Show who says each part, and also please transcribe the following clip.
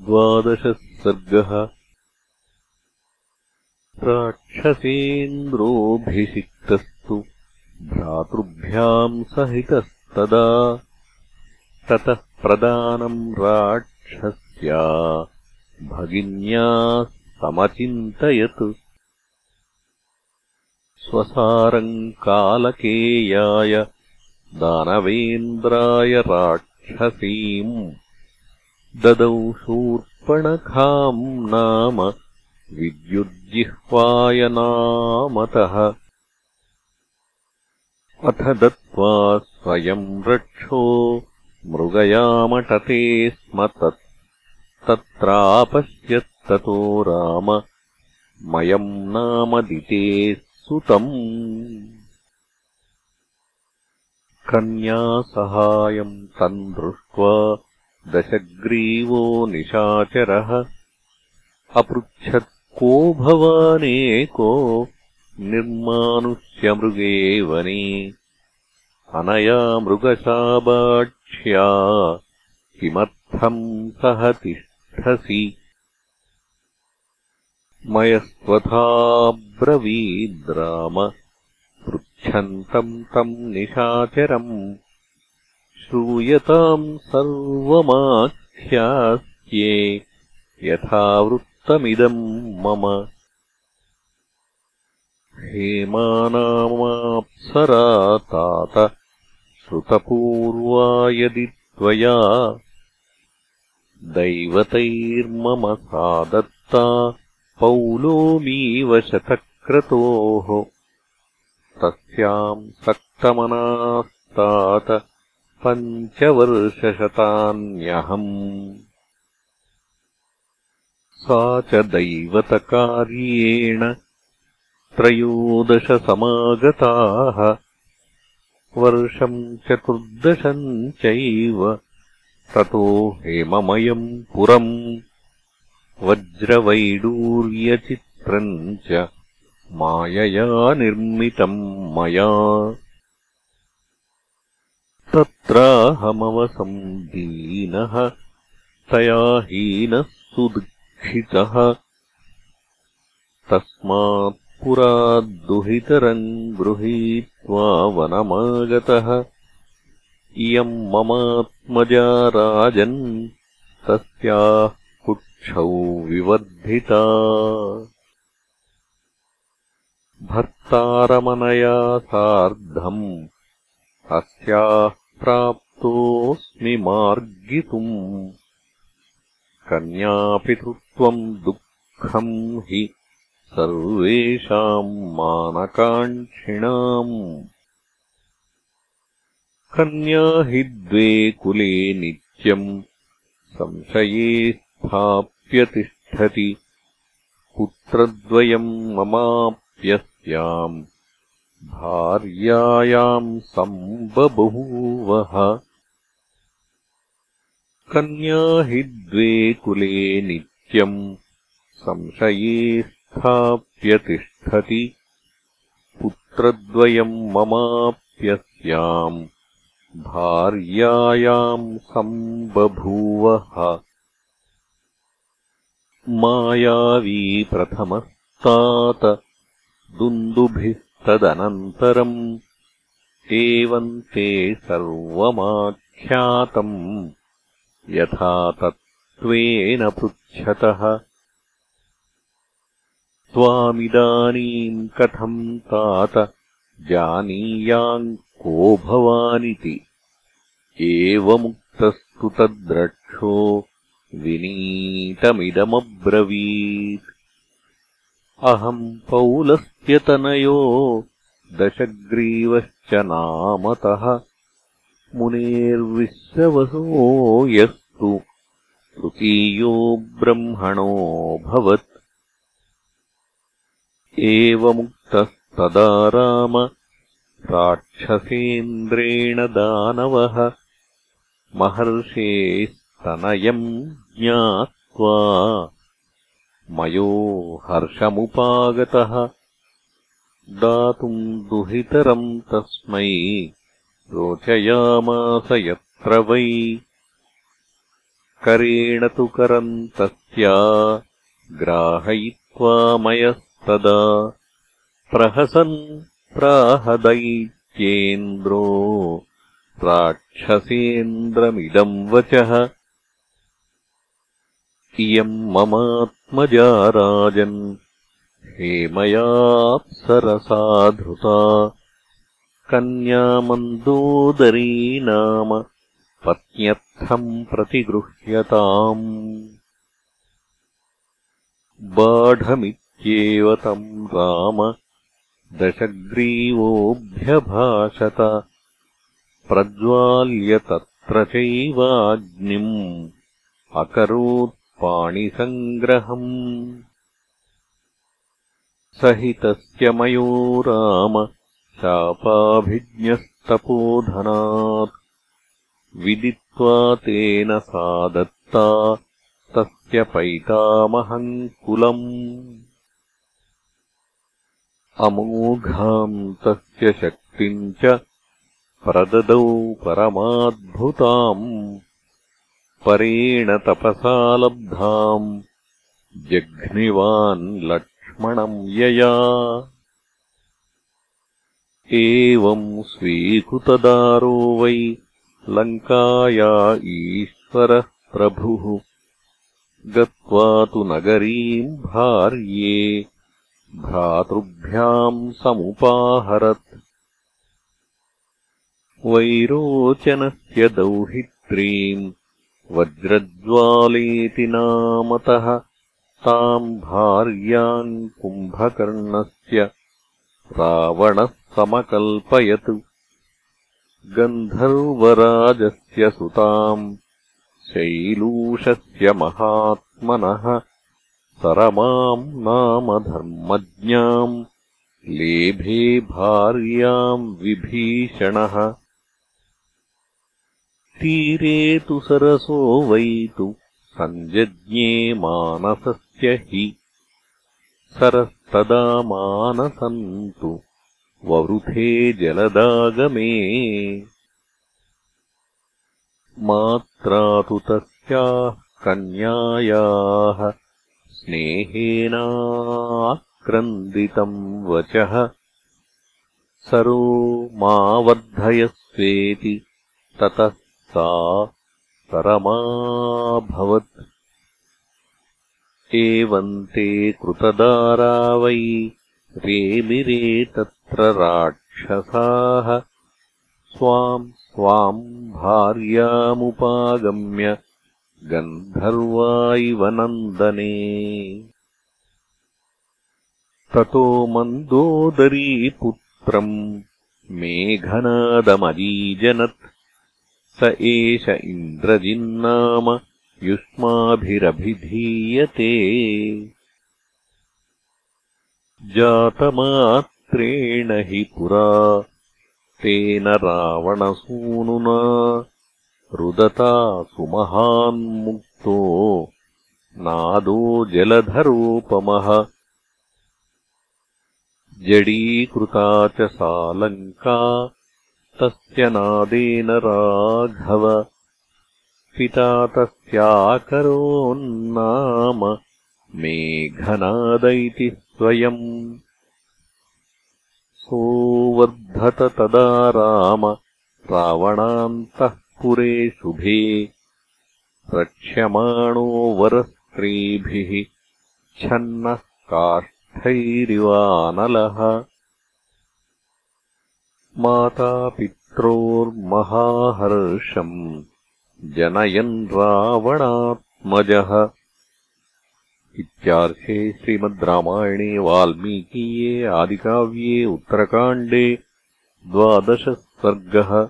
Speaker 1: द्वादशः सर्गः राक्षसेन्द्रोऽभिषिक्तस्तु भ्रातृभ्याम् सहितस्तदा। ततः प्रदानम् राक्षस्या भगिन्याः समचिन्तयत्। स्वसारम् कालकेयाय दानवेन्द्राय राक्षसीम् ददौ शूर्पणखाम् नाम विद्युज्जिह्वायनामतः। अथ दत्त्वा स्वयम् रक्षो मृगयामटते स्म तत्। तत्रापश्यत्ततो राम मयम् नामदिते सुतम्। कन्यासहायम् तम् दृष्ट्वा दशग्रीवो निशाचरः। अपृच्छत् को भवानेको निर्मानुष्यमृगे वने अनया मृगशाबाक्ष्या किमर्थम् सह तिष्ठसि? मयस्त्वथाब्रवीद्राम पृच्छन्तम् तम् निशाचरम् श्रूयताम् सर्वमाख्यास्ये यथावृत्तमिदम् मम हेमानामाप्सरा तात श्रुतपूर्वा यदि त्वया दैवतैर्मम सा दत्ता पौलोमीव शतक्रतोः तस्याम् सक्तमनास्तात पञ्चवर्षशतान्यहम्। सा च दैवतकार्येण त्रयोदशसमागताः। वर्षम् चतुर्दशम् चैव ततो हेममयम् पुरम्। वज्रवैडूर्यचित्रम् च मायया निर्मितम् मया तत्राहमवसम् दीनः तया हीनः सुदुःखितः। तस्मात् पुरा दुहितरम् गृहीत्वा वनमागतः। इयम् ममात्मजा राजन् तस्याः कुक्षौ विवर्धिता। भर्तारमनया सार्धम् अस्याः प्राप्तोऽस्मि मार्गितुम्। कन्यापितृत्वम् दुःखम् हि सर्वेषाम् मानकाङ्क्षिणाम्। कन्या हि द्वे कुले नित्यम् संशये स्थाप्य तिष्ठति पुत्रद्वयम् ममाप्यस्याम् भार्यायाम् सम्बभूवः। कन्या हि द्वे कुले नित्यम् संशये स्थाप्य तिष्ठति पुत्रद्वयम् ममाप्यस्याम् भार्यायाम् सम्बभूवः। मायावी प्रथमस्तात दुन्दुभिस्तदनन्तरम् एवम् ते सर्वमाख्यातम् यथा तत्त्वेन पृच्छतः। त्वामिदानीम् कथम् तात जानीयाम् को भवानिति। एवमुक्तस्तु तद्रक्षो विनीतमिदमब्रवीत् अहम् पौलस्त्यतनयो दशग्रीवश्च नामतः मुनेर्विश्रवसो यस्तु तृतीयो ब्रह्मणोऽभवत् एवमुक्तस्तदा राम राक्षसेन्द्रेण दानवः महर्षेस्तनयम् ज्ञात्वा मयो हर्षमुपागतः दातुम् दुहितरम् तस्मै रोचयामास यत्र वै। करेण तु करम् तस्या ग्राहयित्वा मयस्तदा। प्रहसन् प्राहदैत्येन्द्रो राक्षसेन्द्रमिदम् वचः। इयम् ममात्मजा राजन् हेमयाप्सरसाधृता। कन्यामन्दोदरी नाम पत्न्यर्थम् प्रतिगृह्यताम्। बाढमित्येव तम् राम दशग्रीवोऽभ्यभाषत। प्रज्वाल्य तत्र चैवाग्निम् अकरोत्पाणिसङ्ग्रहम् सहितस्य मयो राम शापाभिज्ञस्तपोधनात्। विदित्वा तेन सा दत्ता तस्य पैतामहम् कुलम्। अमोघाम् तस्य शक्तिम् च प्रददौ परमाद्भुताम् परेण तपसा लब्धाम् जघ्निवान् लक्ष्मणम् यया। एवम् स्वीकृतदारो वै लङ्काया ईश्वरः प्रभुः। गत्वा तु नगरीम् भार्ये भ्रातृभ्याम् समुपाहरत्। वैरोचनस्य दौहित्रीम् वज्रज्वालेति नामतः ताम् भार्याम् कुम्भकर्णस्य रावणः समकल्पयत्। गन्धर्वराजस्य सुताम् शैलूषस्य महात्मनः सरमाम् नाम धर्मज्ञाम् लेभे भार्याम् विभीषणः तीरे तु सरसो वै तु सञ्जज्ञे मानसस्य हि। सरस्तदा मानसन्तु ववृथे जलदागमे। मात्रा तु तस्याः कन्यायाः स्नेहेनाक्रन्दितम् वचः। सरो मावर्धयस्वेति ततः सा परमाभवत् एवम् ते कृतदारा वै रेमिरे तत्र राक्षसाः। स्वाम् स्वाम् भार्यामुपागम्य गन्धर्वा इव नन्दने ततो मन्दोदरीपुत्रम् मेघनादमजीजनत् एष इन्द्रजिन्नाम युष्माभिरभिधीयते। जातमात्रेण हि पुरा तेन रावणसूनुना रुदता सुमहान्मुक्तो नादो जलधरोपमः। जडीकृता च सा लङ्का तस्य नादेन राघव। पिता तस्याकरोन्नाम मेघनाद इति स्वयम् सोवर्धत तदा राम रावणान्तः पुरे शुभे। रक्ष्यमाणो वरस्त्रीभिः छन्नः काष्ठैरिवानलः मातापित्रोर्महाहर्षम् जनयन् रावणात्मजः। इत्यार्थे श्रीमद् रामायणे वाल्मीकीये आदिकाव्ये उत्तरकाण्डे द्वादशः सर्गः